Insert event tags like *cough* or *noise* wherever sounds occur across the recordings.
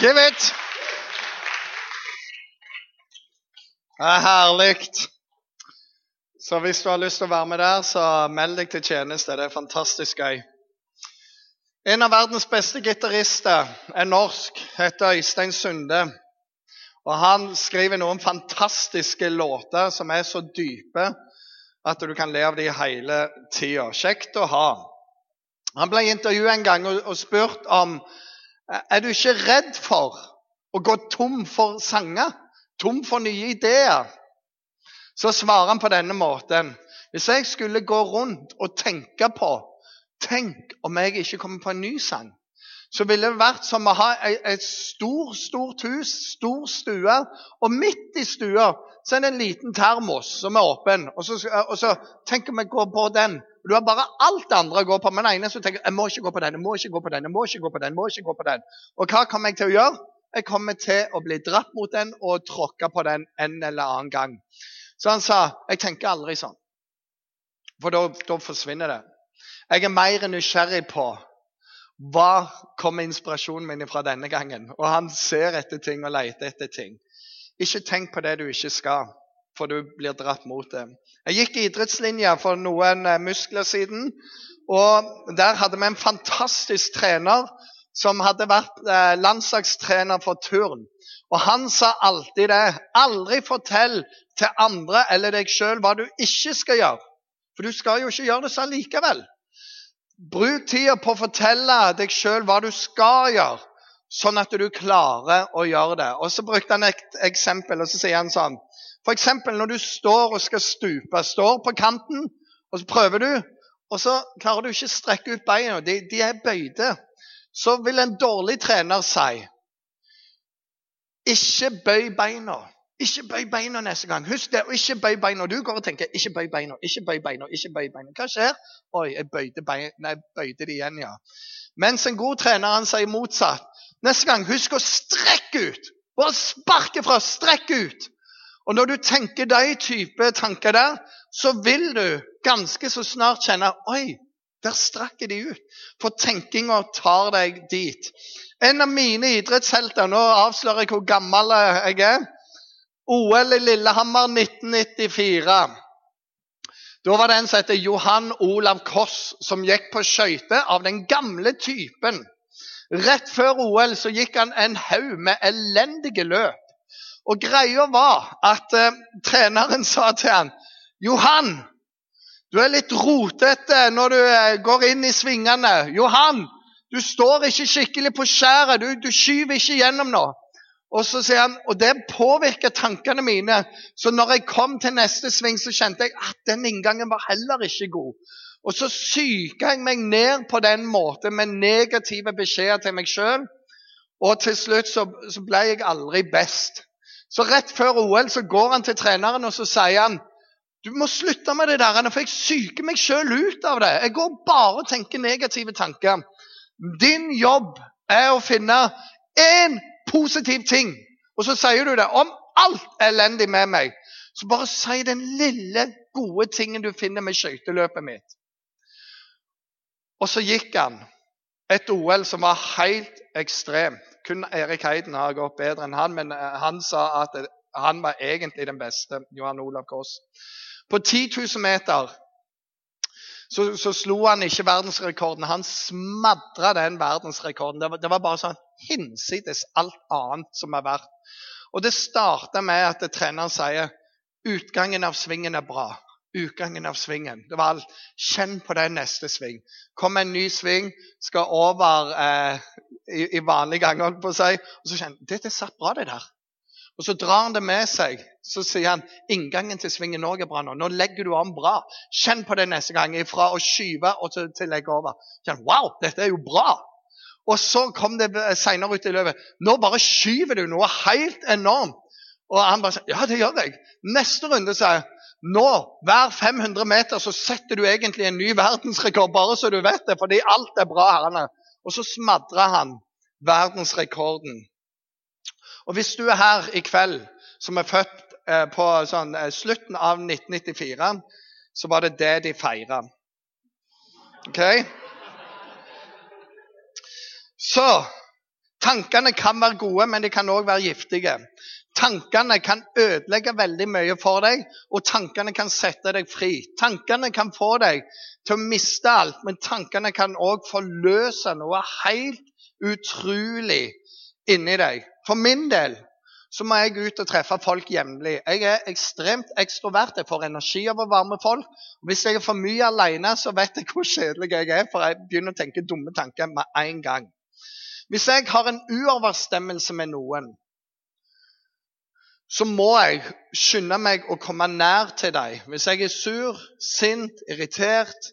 Give it! Det er herlig. Så hvis du har lyst til å være med der, så meld deg til tjeneste. Det er fantastisk gøy. En av verdens beste gitarister er norsk, heter Øystein Sunde. Og Han skriver noen fantastiske låter som er så dype at du kan le av dem hele tida. Kjekt å ha. Han ble intervjuet en gang og, spurt om er du ikke redd for å gå tom for sanger, tom for nye ideer. Så svarer han på denne måten. Hvis jeg skulle gå rundt og tenke på Tenk om jeg ikke kommer på en ny sang. Så ville det vært som å ha et stor, stort hus, stor stue, og midt i stua så er det en liten termos som er åpen. Og så, og så tenker vi gå på den. Du har bare alt det andre å gå på. Men den ene som tenker jeg må ikke gå på den, jeg må ikke gå på den, jeg må ikke gå på den. jeg må ikke gå på den. Og hva kommer jeg til å gjøre? Jeg kommer til å bli dratt mot den og tråkke på den en eller annen gang. Så han sa jeg tenker aldri sånn. For da, da forsvinner det. Jeg er mer nysgjerrig på hva kommer inspirasjonen min fra denne gangen. Og han ser etter ting og leter etter ting. Ikke tenk på det du ikke skal, for du blir dratt mot det. Jeg gikk idrettslinja for noen eh, muskler siden. og Der hadde vi en fantastisk trener som hadde vært eh, landslagstrener for turn. Og han sa alltid det. Aldri fortell til andre eller deg sjøl hva du ikke skal gjøre. For du skal jo ikke gjøre det sånn likevel. Bruk tida på å fortelle deg sjøl hva du skal gjøre sånn at du klarer å gjøre det. Og Så brukte han et eksempel, og så sier han sånn F.eks. når du står og skal stupe. Står på kanten, og så prøver du, og så klarer du ikke å strekke ut beina. De, de er bøyde. Så vil en dårlig trener si ikke bøy beina. Ikke bøy beina neste gang. Husk det, og ikke bøy beina. Du går og tenker ikke bøy beina, ikke bøy beina. ikke bøy beina. Hva skjer? Oi, jeg bøyde, beina, jeg bøyde det igjen, ja. Mens en god trener han sier motsatt. Neste gang, husk å strekke ut. Bare sparke fra. Strekk ut. Og når du tenker de type tanker der, så vil du ganske så snart kjenne Oi, der strakk de ut. For tenkinga tar deg dit. En av mine idrettshelter Nå avslører jeg hvor gammel jeg er. OL i Lillehammer 1994. Da var det en som heter Johan Olav Koss, som gikk på skøyter av den gamle typen. Rett før OL så gikk han en haug med elendige løp. Og greia var at eh, treneren sa til han, 'Johan, du er litt rotete når du eh, går inn i svingene.' 'Johan, du står ikke skikkelig på skjæret. Du, du skyver ikke gjennom nå.' Og så sier han, og det påvirker tankene mine. Så når jeg kom til neste sving, så kjente jeg at den inngangen var heller ikke god. Og så psyka jeg meg ned på den måten med negative beskjeder til meg sjøl. Og til slutt så, så, ble jeg aldri best. Så rett før OL så går han til treneren og så sier han, du må slutte med det der, for jeg psyker meg sjøl ut av det. Jeg går bare og tenker negative tanker. Din jobb er å finne én positiv ting. Og så sier du det om alt elendig med meg. Så bare si den lille, gode tingen du finner med skøyteløpet mitt. Og så gikk han et OL som var helt ekstremt. Kun Erik Heiden har gått bedre enn han, men eh, han sa at han var egentlig den beste. Johan Olav Koss. På 10 000 meter så, så slo han ikke verdensrekorden. Han smadra den verdensrekorden. Det var, det var bare sånn hinsides alt annet som er verdt. Og Det starta med at treneren sier utgangen av svingen er bra. Utgangen av svingen. Det var alt. Kjenn på den neste sving. Kom en ny sving, skal over eh, i, i vanlig gang, holdt på å si. Og så kjenner dette satt bra, det der. Og Så drar han det med seg. Så sier han inngangen til svingen Norge er bra nå. Nå legger du om bra. Kjenn på det neste gang. Fra å skyve og til, til legge over. Kjenn, wow, dette er jo bra! Og så kom det seinere ut i løpet. Nå bare skyver du noe helt enormt. Og han bare sier ja, det gjør jeg. Neste runde sier jeg nå, hver 500 meter, så setter du egentlig en ny verdensrekord, bare så du vet det, fordi alt er bra. herrene. Og så smadrer han verdensrekorden. Og hvis du er her i kveld, som er født eh, på sånn, eh, slutten av 1994, så var det det de feira. OK? Så Tankene kan være gode, men de kan òg være giftige. Tankene kan ødelegge veldig mye for deg, og tankene kan sette deg fri. Tankene kan få deg til å miste alt, men tankene kan òg forløse noe helt utrolig inni deg. For min del så må jeg ut og treffe folk jevnlig. Jeg er ekstremt ekstrovert. Jeg får energi av å være med folk. Hvis jeg er for mye alene, så vet jeg hvor kjedelig jeg er, for jeg begynner å tenke dumme tanker med en gang. Hvis jeg har en uoverstemmelse med noen, så må jeg skynde meg å komme nær til deg. Hvis jeg er sur, sint, irritert,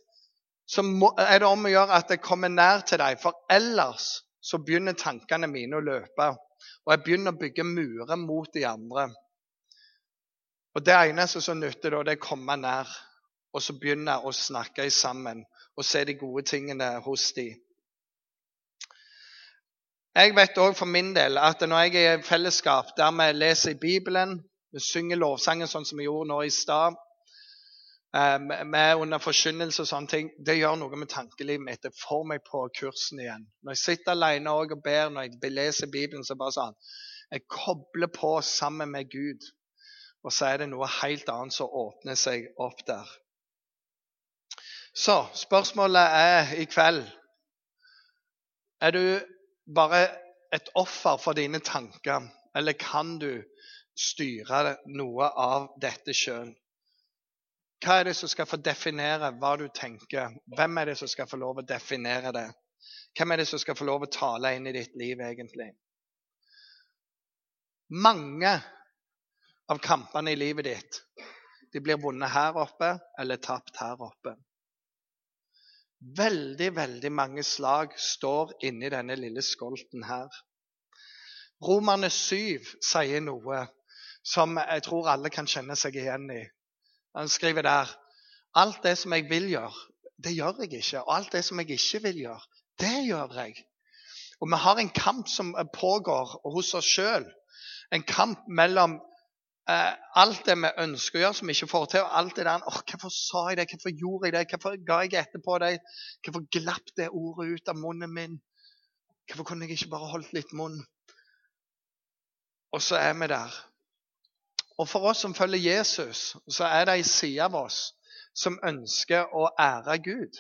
så må, er det om å gjøre at jeg kommer nær til deg. For ellers så begynner tankene mine å løpe. Og jeg begynner å bygge murer mot de andre. Og Det eneste som nytter, da, det er å komme nær og så begynne å snakke sammen og se de gode tingene hos dem. Jeg vet òg for min del at når jeg er i fellesskap der vi leser i Bibelen, vi synger lovsangen sånn som vi gjorde nå i stad, Eh, med under forkynnelse og sånne ting, det gjør noe med tankelivet mitt. Det får meg på kursen igjen. Når jeg sitter alene og ber, når jeg leser Bibelen, så bare sånn Jeg kobler på sammen med Gud, og så er det noe helt annet som åpner seg opp der. Så spørsmålet er i kveld Er du bare et offer for dine tanker, eller kan du styre noe av dette sjøl? Hva er det som skal få definere hva du tenker? Hvem er det som skal få lov å definere det? Hvem er det som skal få lov å tale inn i ditt liv, egentlig? Mange av kampene i livet ditt de blir vunnet her oppe eller tapt her oppe. Veldig, veldig mange slag står inni denne lille skolten her. Romerne 7 sier noe som jeg tror alle kan kjenne seg igjen i. Han skriver der alt det som jeg vil gjøre, det gjør jeg ikke. Og alt det som jeg ikke vil gjøre, det gjør jeg. Og vi har en kamp som pågår hos oss sjøl. En kamp mellom alt det vi ønsker å gjøre som vi ikke får til, og alt det der oh, 'Hvorfor sa jeg det? Hvorfor gjorde jeg det? Hvorfor ga jeg etterpå det? Hvorfor glapp det ordet ut av munnen min? Hvorfor kunne jeg ikke bare holdt litt munn?' Og så er vi der. Og for oss som følger Jesus, så er det ei side av oss som ønsker å ære Gud.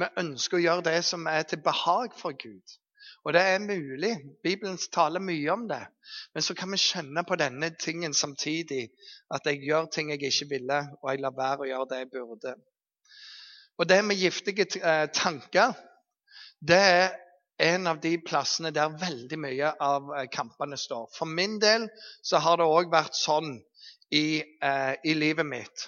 Vi ønsker å gjøre det som er til behag for Gud. Og det er mulig. Bibelen taler mye om det. Men så kan vi kjenne på denne tingen samtidig. At jeg gjør ting jeg ikke ville, og jeg lar være å gjøre det jeg burde. Og det med giftige eh, tanker, det er en av de plassene der veldig mye av eh, kampene står. For min del så har det òg vært sånn i, eh, i, livet mitt.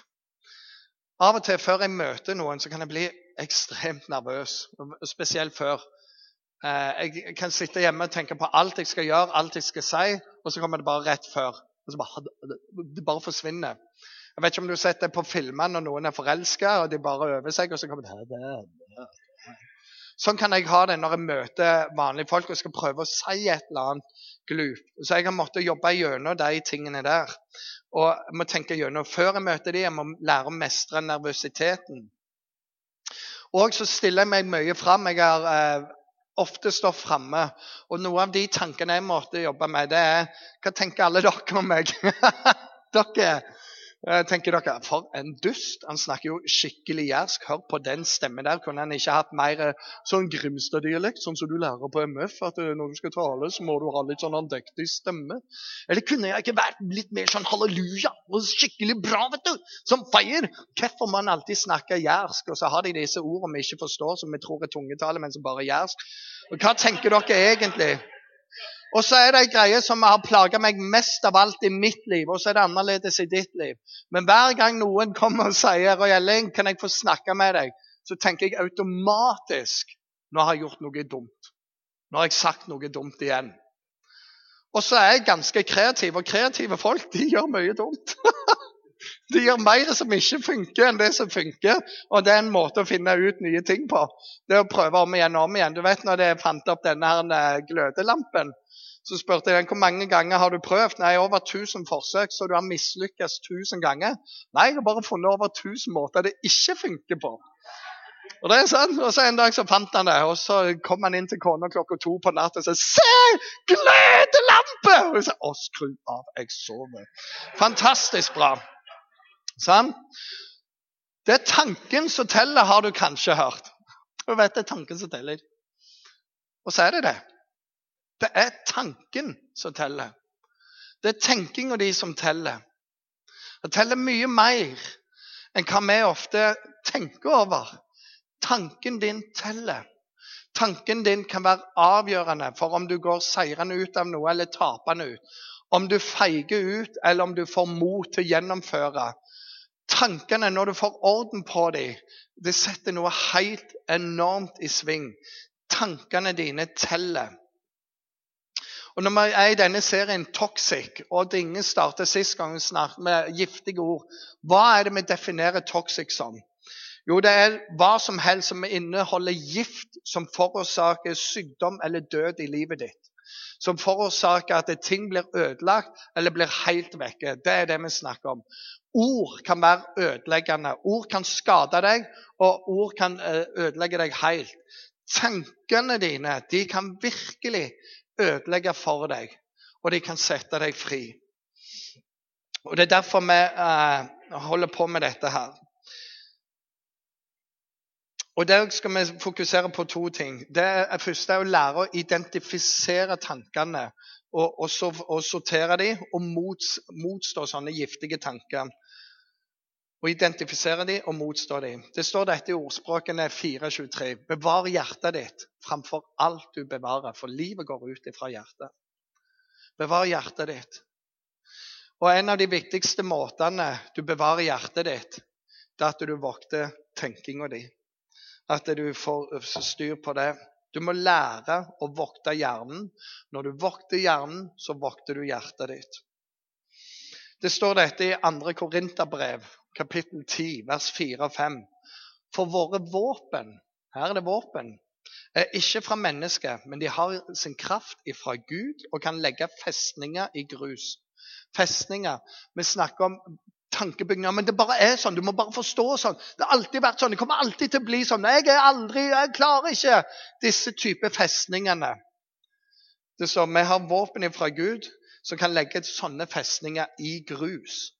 Av og til før jeg møter noen, så kan jeg bli ekstremt nervøs. Spesielt før. Eh, jeg kan sitte hjemme og tenke på alt jeg skal gjøre, alt jeg skal si, og så kommer det bare rett før. Og så bare, det bare forsvinner. Jeg vet ikke om du har sett det på filmer når noen er forelska, og de bare øver seg, og så kommer det Sånn kan jeg ha det når jeg møter vanlige folk og skal prøve å si et eller annet glup. Så jeg har måttet jobbe gjennom de tingene der. Og jeg må tenke gjennom før jeg møter dem, jeg må lære å mestre nervøsiteten. Og så stiller jeg meg mye fram. Jeg har eh, ofte står framme. Og noen av de tankene jeg måtte jobbe med, det er Hva tenker alle dere om meg? *laughs* dere Eh, tenker dere, For en dust! Han snakker jo skikkelig jærsk. Hør på den stemmen der. Kunne han ikke hatt mer eh, sånn Grimstad-dialekt, sånn som du lærer på MF? At eh, når du skal tale, så må du ha litt sånn andektig stemme? Eller kunne jeg ikke vært litt mer sånn halleluja og skikkelig bra, vet du? Som feier? Hvorfor må han alltid snakke jærsk? Og så har de disse ordene vi ikke forstår, som vi tror er tungetale, men som bare er jærsk. Og hva tenker dere egentlig? Og så er det ei greie som har plaga meg mest av alt i mitt liv, og så er det annerledes i ditt liv. Men hver gang noen kommer og sier 'Roy Elling, kan jeg få snakke med deg?' så tenker jeg automatisk 'Nå har jeg gjort noe dumt'. Nå har jeg sagt noe dumt igjen. Og så er jeg ganske kreativ, og kreative folk de gjør mye dumt. *laughs* de gjør mer som ikke funker, enn det som funker. Og det er en måte å finne ut nye ting på. Det er å prøve om igjen og om igjen. Du vet når jeg fant opp denne her eh, glødelampen, så spurte jeg den hvor mange ganger har du prøvd. Nei, over 1000 forsøk, så du har mislykkes 1000 ganger. Nei, jeg har bare funnet over 1000 måter det ikke funker på. Og det er sant, og så En dag så fant han det, og så kom han inn til kona klokka to på natta og sa 'Se! Glødelampe!' Og jeg sa 'Å, skru av, jeg sover'. Fantastisk bra. Sånn? Det er tanken som teller, har du kanskje hørt. Du vet det er tanken som teller. Og så er det det. Det er tanken som teller. Det er tenkinga di som teller. Det teller mye mer enn hva vi ofte tenker over. Tanken din teller. Tanken din kan være avgjørende for om du går seirende ut av noe eller tapende ut. Om du feiger ut, eller om du får mot til å gjennomføre. Tankene, når du får orden på dem, det setter noe helt enormt i sving. Tankene dine teller. Og Når vi er i denne serien Toxic, og Dinge startet sist gang snart med giftige ord, hva er det vi definerer toxic som? Jo, det er hva som helst som inneholder gift som forårsaker sykdom eller død i livet ditt. Som forårsaker at ting blir ødelagt eller blir helt vekke. Det er det vi snakker om. Ord kan være ødeleggende. Ord kan skade deg, og ord kan eh, ødelegge deg helt. Tankene dine de kan virkelig ødelegge for deg, og de kan sette deg fri. Og Det er derfor vi eh, holder på med dette her. Og Der skal vi fokusere på to ting. Det første er å lære å identifisere tankene og, og, og sortere dem og mots, motstå sånne giftige tanker. Og identifisere dem og motstå dem. Det står dette i ordspråkene 423. Bevar hjertet ditt framfor alt du bevarer, for livet går ut ifra hjertet. Bevar hjertet ditt. Og En av de viktigste måtene du bevarer hjertet ditt, det er at du vokter tenkinga di. At du får styr på det. Du må lære å vokte hjernen. Når du vokter hjernen, så vokter du hjertet ditt. Det står dette i 2. Korinterbrev, kapittel 10, vers 4 og 5. For våre våpen, her er det våpen, er ikke fra mennesket, men de har sin kraft ifra Gud og kan legge festninger i grus. Festninger. Vi snakker om tankebygninger, men det bare er sånn. Du må bare forstå sånn. Det har alltid vært sånn. Det kommer alltid til å bli sånn. Jeg er aldri, jeg klarer ikke disse typer festningene. Det står, Vi har våpen ifra Gud som kan legge sånne festninger i grus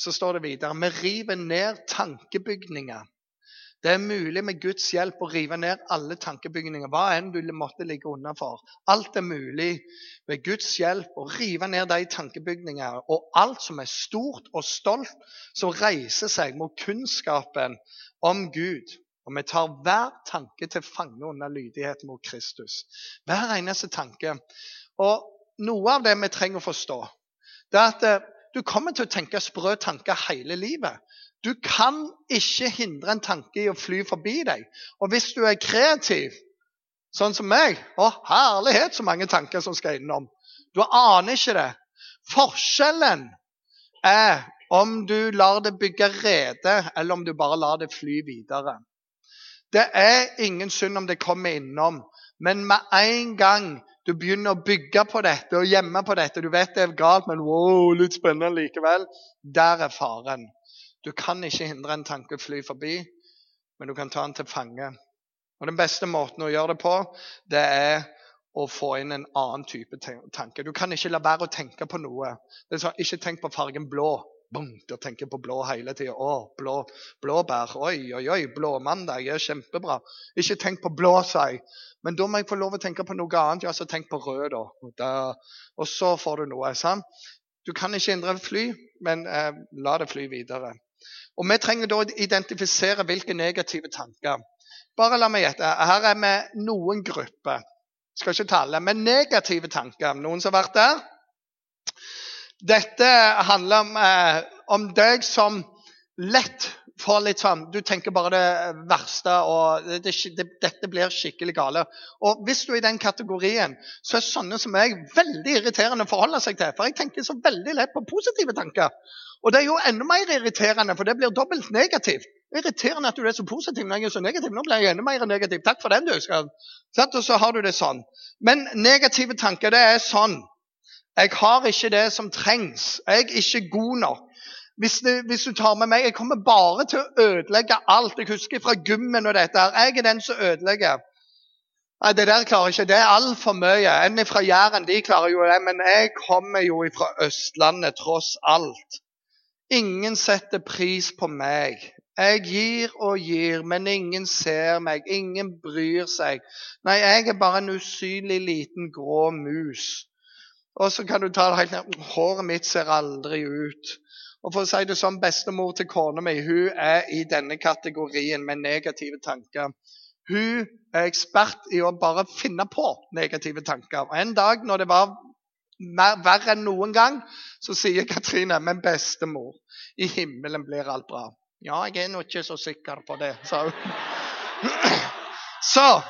så står det videre vi river ned tankebygninger. Det er mulig med Guds hjelp å rive ned alle tankebygninger, hva enn du måtte ligge unna for. Alt er mulig med Guds hjelp å rive ned de tankebygningene. Og alt som er stort og stolt, som reiser seg mot kunnskapen om Gud. Og vi tar hver tanke til fange under lydighet mot Kristus. Hver eneste tanke. Og noe av det vi trenger å forstå, det er at eh, du kommer til å tenke sprø tanker hele livet. Du kan ikke hindre en tanke i å fly forbi deg. Og hvis du er kreativ, sånn som meg Å, herlighet, så mange tanker som skal innom. Du aner ikke det. Forskjellen er om du lar det bygge rede, eller om du bare lar det fly videre. Det er ingen synd om det kommer innom, men med en gang du begynner å bygge på dette og gjemme på dette. Du vet det er galt, men wow, litt spennende likevel. Der er faren. Du kan ikke hindre en tanke å fly forbi, men du kan ta den til fange. Og Den beste måten å gjøre det på, det er å få inn en annen type tanke. Du kan ikke la være å tenke på noe. Det er sånn, Ikke tenk på fargen blå. Boom, da tenker på blå hele tida. Å, blå, blåbær. Oi, oi, oi, blåmandag er kjempebra. Ikke tenk på blå, sa jeg. Men da må jeg få lov å tenke på noe annet. Ja, så tenk på rød, da. Og så får du noe. sant? Du kan ikke hindre fly, men eh, la det fly videre. Og Vi trenger da å identifisere hvilke negative tanker. Bare la meg gjette. Her er vi noen grupper. Skal ikke tale, men negative tanker. Noen som har vært der? Dette handler om, eh, om deg som lett får litt sånn Du tenker bare det verste, og det, det, dette blir skikkelig gale. Og hvis du er i den kategorien, så er sånne som meg veldig irriterende å forholde seg til. For jeg tenker så veldig lett på positive tanker. Og det er jo enda mer irriterende, for det blir dobbelt negativt. Irriterende at du er så positiv når jeg er så negativ. Nå blir jeg enda mer negativ. Takk for den, du. skal. Og så har du det sånn. Men negative tanker, det er sånn. Jeg har ikke det som trengs. Jeg er ikke god nok. hvis, du, hvis, du tar med meg Jeg kommer bare til å ødelegge alt. Jeg husker fra gymmen og dette her. Jeg er den som ødelegger. Nei, Det der klarer jeg ikke. Det er altfor mye. En fra Jæren de klarer jo det, men jeg kommer jo fra Østlandet tross alt. Ingen setter pris på meg. Jeg gir og gir, men ingen ser meg. Ingen bryr seg. Nei, jeg er bare en usynlig liten grå mus. Og så kan du ta det helt ned. Håret mitt ser aldri ut. Og for å si det sånn, Bestemor til kona mi hun er i denne kategorien med negative tanker. Hun er ekspert i å bare finne på negative tanker. Og En dag når det var mer, verre enn noen gang, så sier Katrine men bestemor, i himmelen blir alt bra. Ja, jeg er nå ikke så sikker på det, sa hun. *clears throat* Så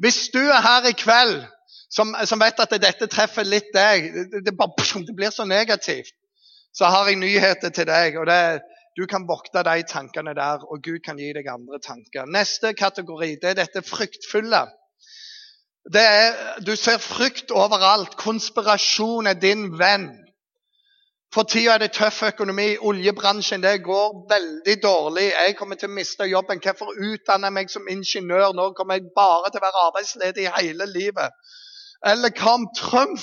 hvis du er her i kveld som, som vet at dette treffer litt deg det, det, bare, *laughs* det blir så negativt så har jeg nyheter til deg. og det Du kan vokte de tankene der, og Gud kan gi deg andre tanker. Neste kategori det er dette fryktfulle. Det er, du ser frykt overalt. Konspirasjon er din venn. For tida er det tøff økonomi. Oljebransjen det går veldig dårlig. Jeg kommer til å miste jobben. Hvorfor utdanne jeg meg som ingeniør? Nå kommer jeg bare til å være arbeidsledig hele livet. Eller hva om Trump,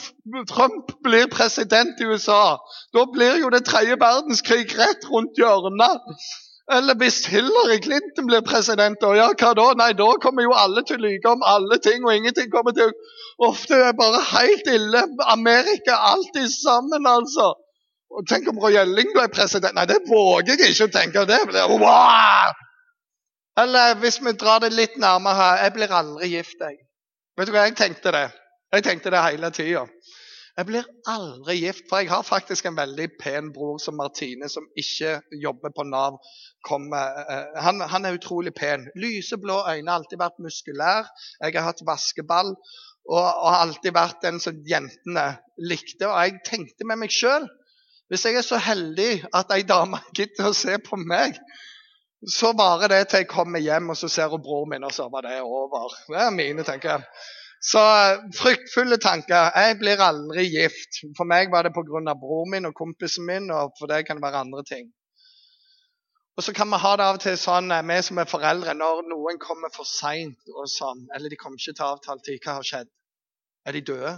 Trump, blir president i USA? Da blir jo det tredje verdenskrig rett rundt hjørnet. Eller hvis Hillary Clinton blir president, og ja, hva da? Nei, da kommer jo alle til å lyve om alle ting, og ingenting kommer til å Ofte er det bare helt ille. Amerika, alltid sammen, altså. Og Tenk om Roy Elling ble president. Nei, det våger jeg ikke å tenke. Det blir wow! Eller hvis vi drar det litt nærmere her Jeg blir aldri gift, jeg. Vet du hva jeg tenkte det? Jeg tenkte det hele tida. Jeg blir aldri gift, for jeg har faktisk en veldig pen bror som Martine, som ikke jobber på Nav. Kommer, uh, han, han, er utrolig pen. Lyseblå øyne, alltid vært muskulær. Jeg har hatt vaskeball og har alltid vært den som jentene likte. Og jeg tenkte med meg sjøl hvis jeg er så heldig at ei dame gidder å se på meg, så varer det til jeg kommer hjem og så ser hun broren min, og så var det over. Det er mine, tenker jeg. Så fryktfulle tanker. Jeg blir aldri gift. For meg var det pga. broren min og kompisen min, og for det kan det være andre ting. Og så kan vi ha det av og til sånn, eh, vi som er foreldre, når noen kommer for seint, sånn, eller de kommer ikke til avtalt tid, hva har skjedd? Er de døde?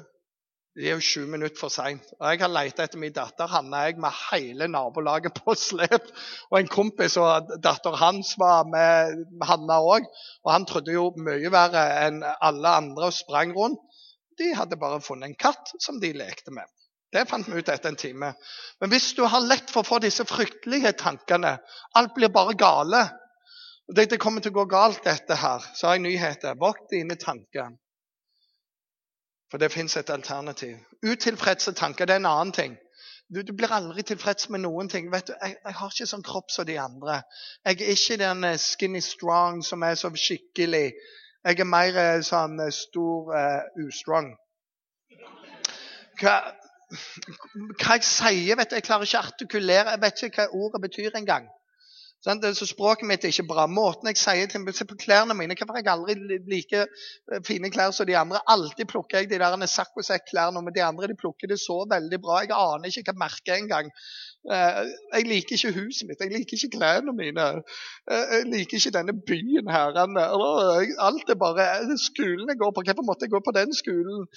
De er jo sju minutter for seint. Jeg har leita etter min datter Hanne jeg med hele nabolaget på slep. Og en kompis og datter hans var med Hanna òg. Og han trodde jo mye verre enn alle andre og sprang rundt. De hadde bare funnet en katt som de lekte med. Det fant vi ut etter en time. Men hvis du har lett for å få disse fryktelige tankene Alt blir bare gale. Det, det kommer til å gå galt, dette her. Så har jeg nyheter. Vokt dine tanker. For det fins et alternativ. Utilfredse tanker det er en annen ting. Du, du, blir aldri tilfreds med noen ting. Vet du, jeg, jeg, har ikke sånn kropp som de andre. Jeg er ikke den eh, skinny strong som er så skikkelig. Jeg er mer eh, sånn eh, stor uh, ustrong. Hva, hva jeg sier, vet du, jeg klarer ikke å artikulere. Jeg vet ikke hva ordet betyr engang. Så Språket mitt er ikke bra. Måten jeg sier til Se på klærne mine. Hvorfor har jeg aldri like eh, fine klær som de andre? Alltid plukker jeg de der saccosekk-klærne, men de andre de plukker det så veldig bra. Jeg aner ikke hva merket er engang. Eh, jeg liker ikke huset mitt, jeg liker ikke klærne mine. Eh, jeg liker ikke denne byen her. Alt er bare skolen jeg går på. Hvorfor måtte jeg gå på den skolen?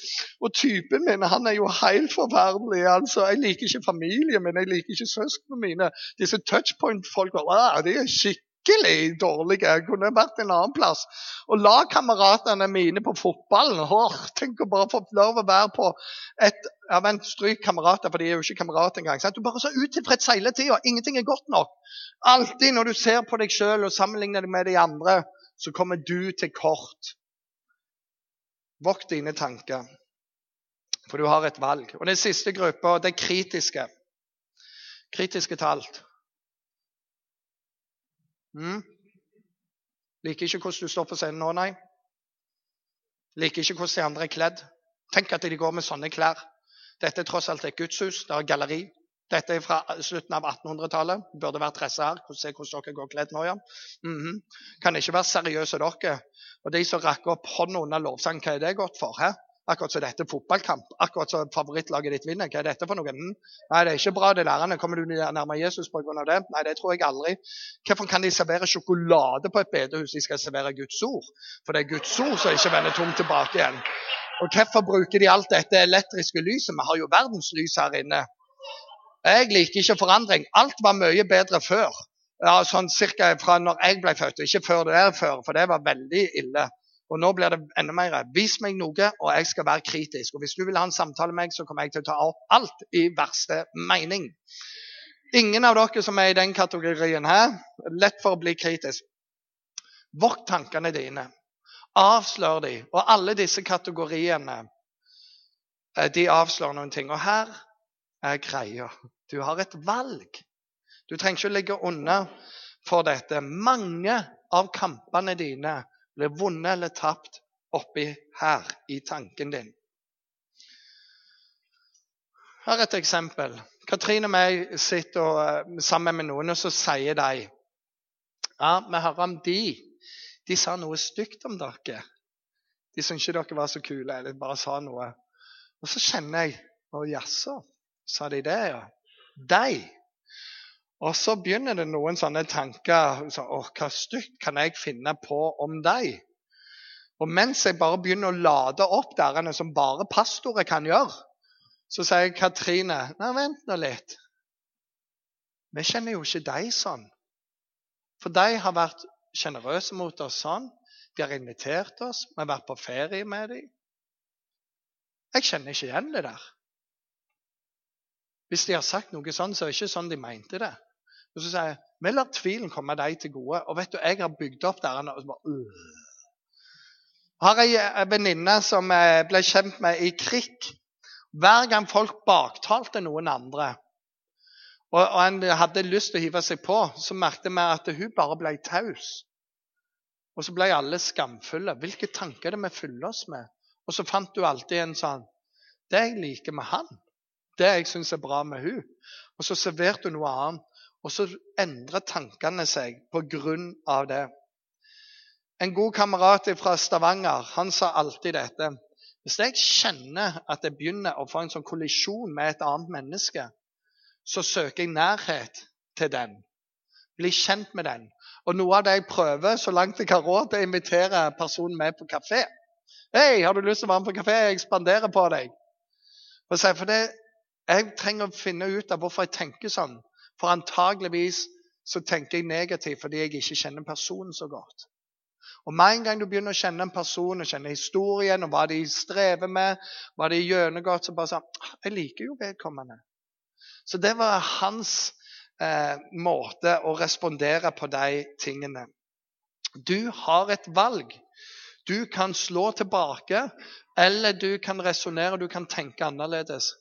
Og typen min han er jo helt forferdelig. altså. Jeg liker ikke familien min, jeg liker ikke søsknene mine. Disse touchpoint-folk de er skikkelig dårlige. Jeg kunne vært en annen plass. Og lagkameratene mine på fotballen Åh, Tenk å bare få lov å være på et ja, men Stryk kamerater, for de er jo ikke kamerater engang. Sant? Du bare så utilfreds hele tida. Ingenting er godt nok. Alltid når du ser på deg sjøl og sammenligner deg med de andre, så kommer du til kort. Vokt dine tanker, for du har et valg. Og Den siste gruppa, det kritiske. Kritiske til alt. Mm. Liker ikke hvordan du står på scenen nå, nei. Liker ikke hvordan de andre er kledd. Tenk at de går med sånne klær. Dette er tross alt et gudshus. Det er galleri. Dette er fra slutten av 1800-tallet. Burde vært dressa her. Se hvordan dere går kledd nå, ja. Mm -hmm. Kan ikke være seriøse dere. Og de som rakk opp hånda under lovsang, hva er det godt for? He? Akkurat som dette fotballkamp. Akkurat som favorittlaget ditt vinner. Hva er dette for noe? Mm. Nei, det er ikke bra, det lærerne. Kommer du nærmere Jesus pga. det? Nei, det tror jeg aldri. Hvorfor kan de servere sjokolade på et bedehus? De skal servere Guds ord. For det er Guds ord som ikke vender tomt tilbake igjen. Og hvorfor bruker de alt dette elektriske lyset? Vi har jo verdenslys her inne. Jeg liker ikke forandring. Alt var mye bedre før. Ja, sånn cirka fra når jeg ble født, ikke før det der før, for det var veldig ille. Og nå blir det enda mer. Vis meg noe, og jeg skal være kritisk. Og hvis du vil ha en samtale med meg, så kommer jeg til å ta opp alt i verste mening. Ingen av dere som er i den kategorien her, lett for å bli kritisk. Vokt tankene dine. Avslør de. Og alle disse kategoriene, eh, de avslører noen ting. Og her er greia. Du har et valg. Du trenger ikke å ligge under for dette. Mange av kampene dine blir vunnet eller tapt oppi her i tanken din. Her er et eksempel. Katrine og jeg sitter og, sammen med noen, og så sier de ja, vi hører om de. De sa noe stygt om dere. De syntes ikke dere var så kule, eller bare sa noe. Og så kjenner jeg Å, jaså, sa de det, ja? De og så begynner det noen sånne tanker. Så, Å, hva stygt kan jeg finne på om deg? Og mens jeg bare begynner å lade opp derene som bare pastorer kan gjøre, så sier Katrine Nei, vent nå litt. Vi kjenner jo ikke deg sånn. For de har vært sjenerøse mot oss sånn. De har invitert oss. Vi har vært på ferie med dem. Jeg kjenner ikke igjen det der. Hvis de har sagt noe sånn, så er det ikke sånn de mente det. Og så sier jeg vi lar tvilen komme deg til gode. Og vet du, jeg har bygd opp der og så bare, øh. har ei venninne som ble kjent med i krig. Hver gang folk baktalte noen andre, og, og han hadde lyst til å hive seg på, så merket vi at hun bare ble taus. Og så ble alle skamfulle. Hvilke tanker er det vi fyller oss med? Og så fant du alltid en sånn Det jeg liker med han, det jeg syns er bra med hun. Og så serverte hun noe annet. Og så endrer tankene seg på grunn av det. En god kamerat fra Stavanger han sa alltid dette. Hvis jeg kjenner at jeg begynner å få en sånn kollisjon med et annet menneske, så søker jeg nærhet til den. Bli kjent med den. Og noe av det jeg prøver så langt jeg har råd, er å invitere personen med på kafé. 'Hei, har du lyst til å være med på kafé? Jeg ekspanderer på deg.' For det, Jeg trenger å finne ut av hvorfor jeg tenker sånn. For antageligvis så tenker jeg negativt fordi jeg ikke kjenner personen så godt. Og Med en gang du begynner å kjenne en person og kjenne historien og hva de strever med, hva de gjennomgått, så bare sånn Jeg liker jo vedkommende. Så det var hans eh, måte å respondere på de tingene. Du har et valg. Du kan slå tilbake, eller du kan resonnere, du kan tenke annerledes.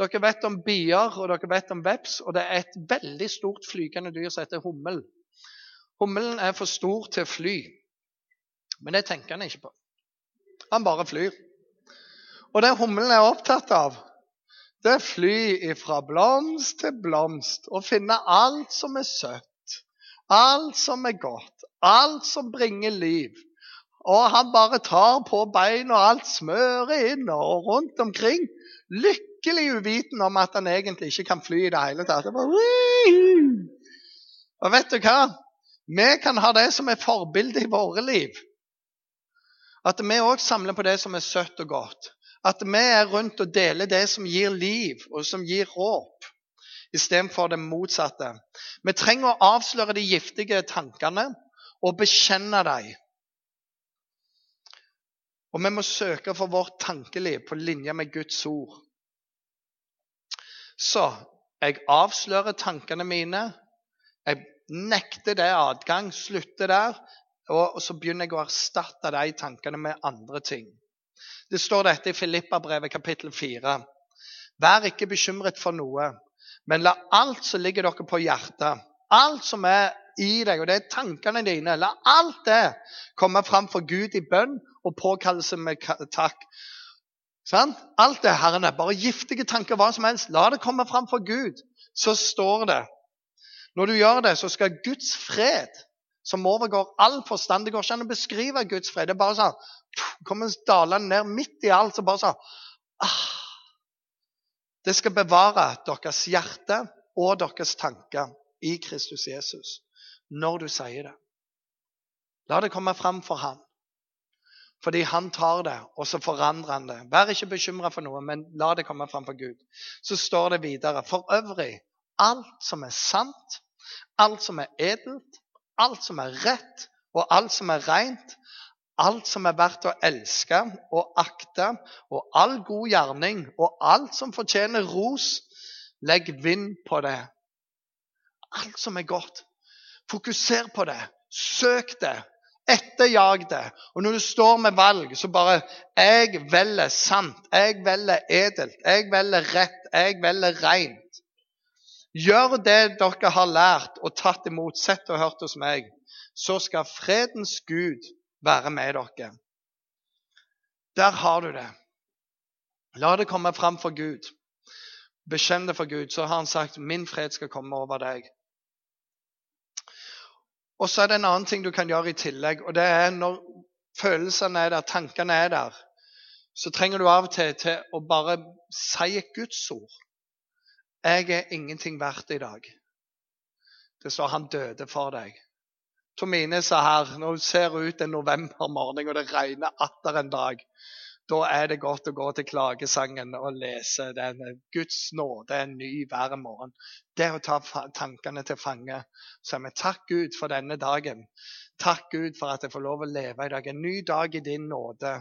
Dere vet om bier og dere vet om veps, og det er et veldig stort flygende dyr som heter hummel. Hummelen er for stor til å fly, men det tenker han ikke på. Han bare flyr. Og det hummelen er opptatt av, det fly fra blomst til blomst og finne alt som er søtt, alt som er godt, alt som bringer liv. Og han bare tar på beina og alt smøret inn og rundt omkring. Lykkelig uviten om at han egentlig ikke kan fly i det hele tatt. Det bare, og vet du hva? Vi kan ha det som er forbilde i våre liv. At vi òg samler på det som er søtt og godt. At vi er rundt og deler det som gir liv, og som gir håp, istedenfor det motsatte. Vi trenger å avsløre de giftige tankene og bekjenne dem. Og vi må søke for vårt tankeliv på linje med Guds ord. Så jeg avslører tankene mine. Jeg nekter det adgang, slutter der. Og så begynner jeg å erstatte de tankene med andre ting. Det står dette i Filippabrevet kapittel 4. Vær ikke bekymret for noe, men la alt som ligger dere på hjertet, alt som er i deg, og det er tankene dine, la alt det komme fram for Gud i bønn og påkallelse med takk. Sånn? Alt det herrene, bare giftige tanker, hva som helst. La det komme fram for Gud. Så står det Når du gjør det, så skal Guds fred, som overgår all forstand. Det går ikke an å beskrive Guds fred. Det bare sånn kommer dalende ned midt i alt. og bare sånn, ah. Det skal bevare deres hjerte og deres tanker i Kristus Jesus når du sier det. La det komme fram for ham. Fordi han tar det, og så forandrer han det. Vær ikke bekymra for noe, men la det komme fram for Gud. Så står det videre For øvrig, alt som er sant, alt som er edelt, alt som er rett, og alt som er rent, alt som er verdt å elske og akte, og all god gjerning, og alt som fortjener ros, legg vind på det. Alt som er godt. Fokuser på det. Søk det. Etterjag det. Og når du står med valg, så bare Jeg velger sant. Jeg velger edelt. Jeg velger rett. Jeg velger rent. Gjør det dere har lært og tatt imot, sett og hørt hos meg. Så skal fredens Gud være med dere. Der har du det. La det komme fram for Gud. Bekjenn det for Gud. Så har han sagt 'Min fred skal komme over deg'. Og så er det en annen ting du kan gjøre i tillegg. og det er Når følelsene er der, tankene er der, så trenger du av og til, til å bare si et Guds ord. Jeg er ingenting verdt i dag. Det står han døde for deg. Tomine sa her når det ser ut en novembermorgen og det regner atter en dag, da er det godt å gå til klagesangen og lese den. Guds nåde er ny hver morgen. Det å ta tankene til fange. Så vi takk Gud for denne dagen. Takk Gud for at jeg får lov å leve i dag. En ny dag i din nåde.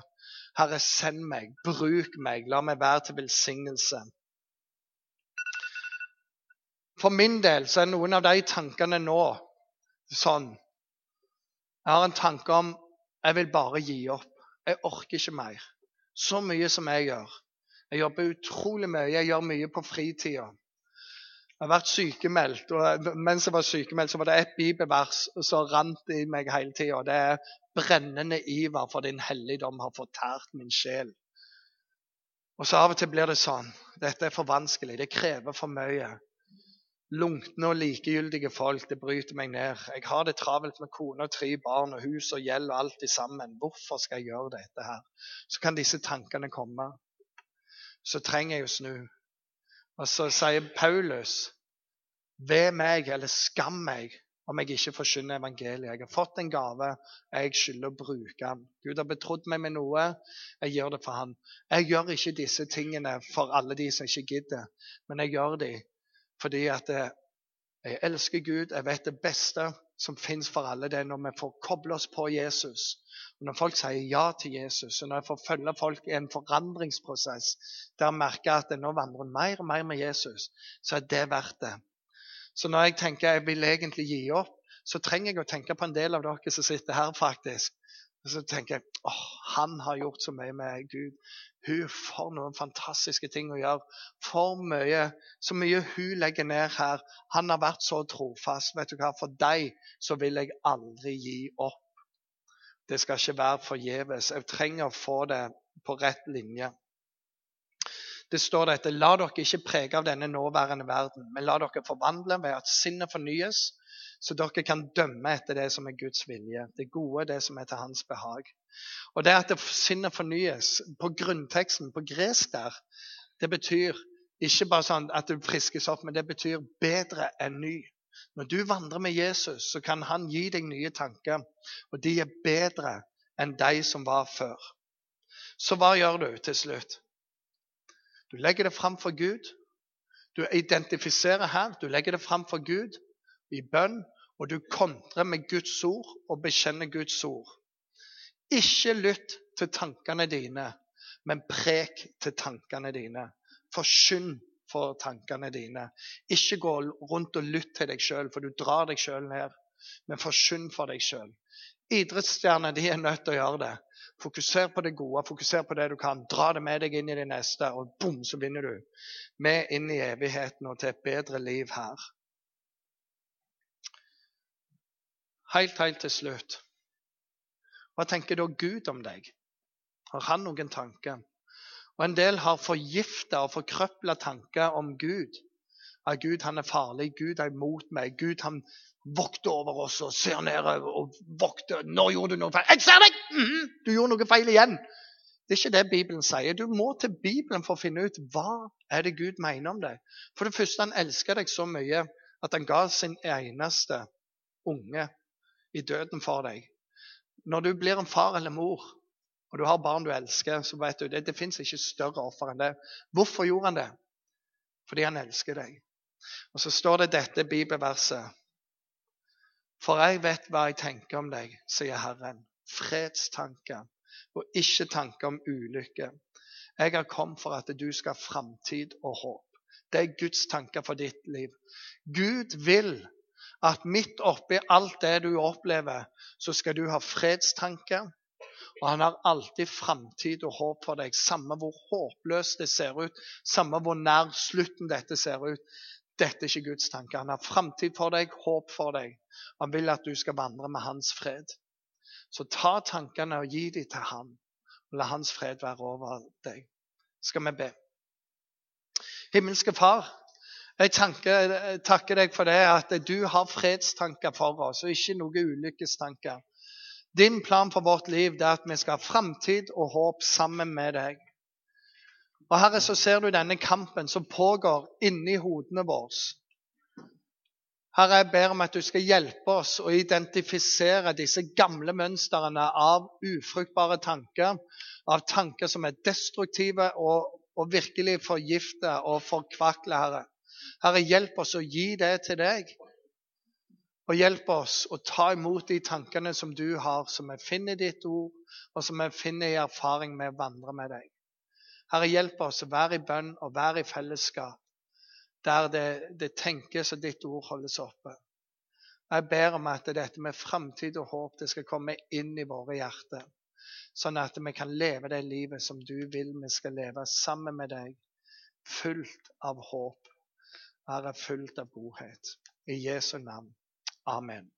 Herre, send meg. Bruk meg. La meg være til velsignelse. For min del så er noen av de tankene nå sånn Jeg har en tanke om jeg vil bare gi opp. Jeg orker ikke mer så mye som jeg gjør. Jeg jobber utrolig mye. Jeg gjør mye på fritida. Jeg har vært sykemeldt, og mens jeg var sykemeldt, så var det ett bibelvers som rant i meg hele tida. Det er 'brennende iver for din helligdom har fortært min sjel'. Og så Av og til blir det sånn. Dette er for vanskelig. Det krever for mye. Lunkne og likegyldige folk, det bryter meg ned. Jeg har det travelt med kone og tre barn og hus og gjeld og alt sammen. Hvorfor skal jeg gjøre dette her? Så kan disse tankene komme. Så trenger jeg å snu. Og så sier Paulus ved meg eller skam meg om jeg ikke forkynner evangeliet. Jeg har fått en gave, jeg skylder å bruke den. Gud har betrodd meg med noe, jeg gjør det for han. Jeg gjør ikke disse tingene for alle de som ikke gidder, men jeg gjør de fordi at eh, jeg elsker Gud. Jeg vet det beste som fins for alle, det er når vi får koble oss på Jesus. Og når folk sier ja til Jesus, og når jeg får følge folk i en forandringsprosess der jeg merker at nå vandrer mer og mer med Jesus, så er det verdt det. Så når jeg tenker jeg vil egentlig gi opp, så trenger jeg å tenke på en del av dere som sitter her, faktisk. Og så tenker jeg åh, han har gjort så mye med Gud. Hun får noen fantastiske ting å gjøre. For mye, så mye hun legger ned her. Han har vært så trofast. Vet du hva, For deg så vil jeg aldri gi opp. Det skal ikke være forgjeves. Jeg trenger å få det på rett linje. Det står dette, La dere ikke prege av denne nåværende verden, men la dere forvandle ved at sinnet fornyes, så dere kan dømme etter det som er Guds vilje, det gode, det som er til hans behag. Og det at sinnet fornyes på grunnteksten, på gresk der, det betyr ikke bare sånn at du friskes opp, men det betyr bedre enn ny. Når du vandrer med Jesus, så kan han gi deg nye tanker, og de er bedre enn de som var før. Så hva gjør du til slutt? Du legger det fram for Gud. Du identifiserer her. Du legger det fram for Gud i bønn, og du kontrer med Guds ord og bekjenner Guds ord. Ikke lytt til tankene dine, men prek til tankene dine. Forsyn for tankene dine. Ikke gå rundt og lytt til deg sjøl, for du drar deg sjøl ned. Men forsyn for deg sjøl. Idrettsstjerner de er nødt til å gjøre det. Fokuser på det gode, fokuser på det du kan. Dra det med deg inn i det neste, og bom, så vinner du. Med inn i evigheten og til et bedre liv her. Helt, helt til slutt. Hva tenker da Gud om deg? Har han noen tanker? Og En del har forgifta og forkrøpla tanker om Gud. at Gud han er farlig, Gud er imot meg, Gud han vokter over oss og ser ned og vokter. 'Nå gjorde du noe feil.' 'Jeg ser deg!' Mm -hmm. Du gjorde noe feil igjen. Det er ikke det Bibelen sier. Du må til Bibelen for å finne ut hva er det Gud mener om deg. For det første, han elsker deg så mye at han ga sin eneste unge i døden for deg. Når du blir en far eller mor, og du har barn du elsker, så vet du det, det fins ikke større offer enn det. Hvorfor gjorde han det? Fordi han elsker deg. Og så står det dette bibelverset. For jeg vet hva jeg tenker om deg, sier Herren. Fredstanker og ikke tanker om ulykke. Jeg har kommet for at du skal ha framtid og håp. Det er Guds tanker for ditt liv. Gud vil at midt oppi alt det du opplever, så skal du ha fredstanker. Og han har alltid framtid og håp for deg, samme hvor håpløst det ser ut, samme hvor nær slutten dette ser ut. Dette er ikke Guds tanke. Han har framtid for deg, håp for deg. Han vil at du skal vandre med hans fred. Så ta tankene og gi dem til ham, Og la hans fred være over deg. Skal vi be. Himmelske Far, jeg tanker, takker deg for det at du har fredstanker for oss, og ikke noen ulykkestanker. Din plan for vårt liv er at vi skal ha framtid og håp sammen med deg. Og Herre, så ser du denne kampen som pågår inni hodene våre. Herre, jeg ber om at du skal hjelpe oss å identifisere disse gamle mønstrene av ufruktbare tanker, av tanker som er destruktive og, og virkelig forgifter og forkvakler, Herre. Herre, hjelp oss å gi det til deg. Og hjelp oss å ta imot de tankene som du har, som vi finner i ditt ord, og som vi finner i erfaring med å vandre med deg. Herre, hjelp oss å være i bønn og være i fellesskap der det, det tenkes og ditt ord holdes oppe. Jeg ber om at dette med framtid og håp det skal komme inn i våre hjerter, sånn at vi kan leve det livet som du vil vi skal leve sammen med deg, fullt av håp, være fullt av godhet. I Jesu navn. Amen.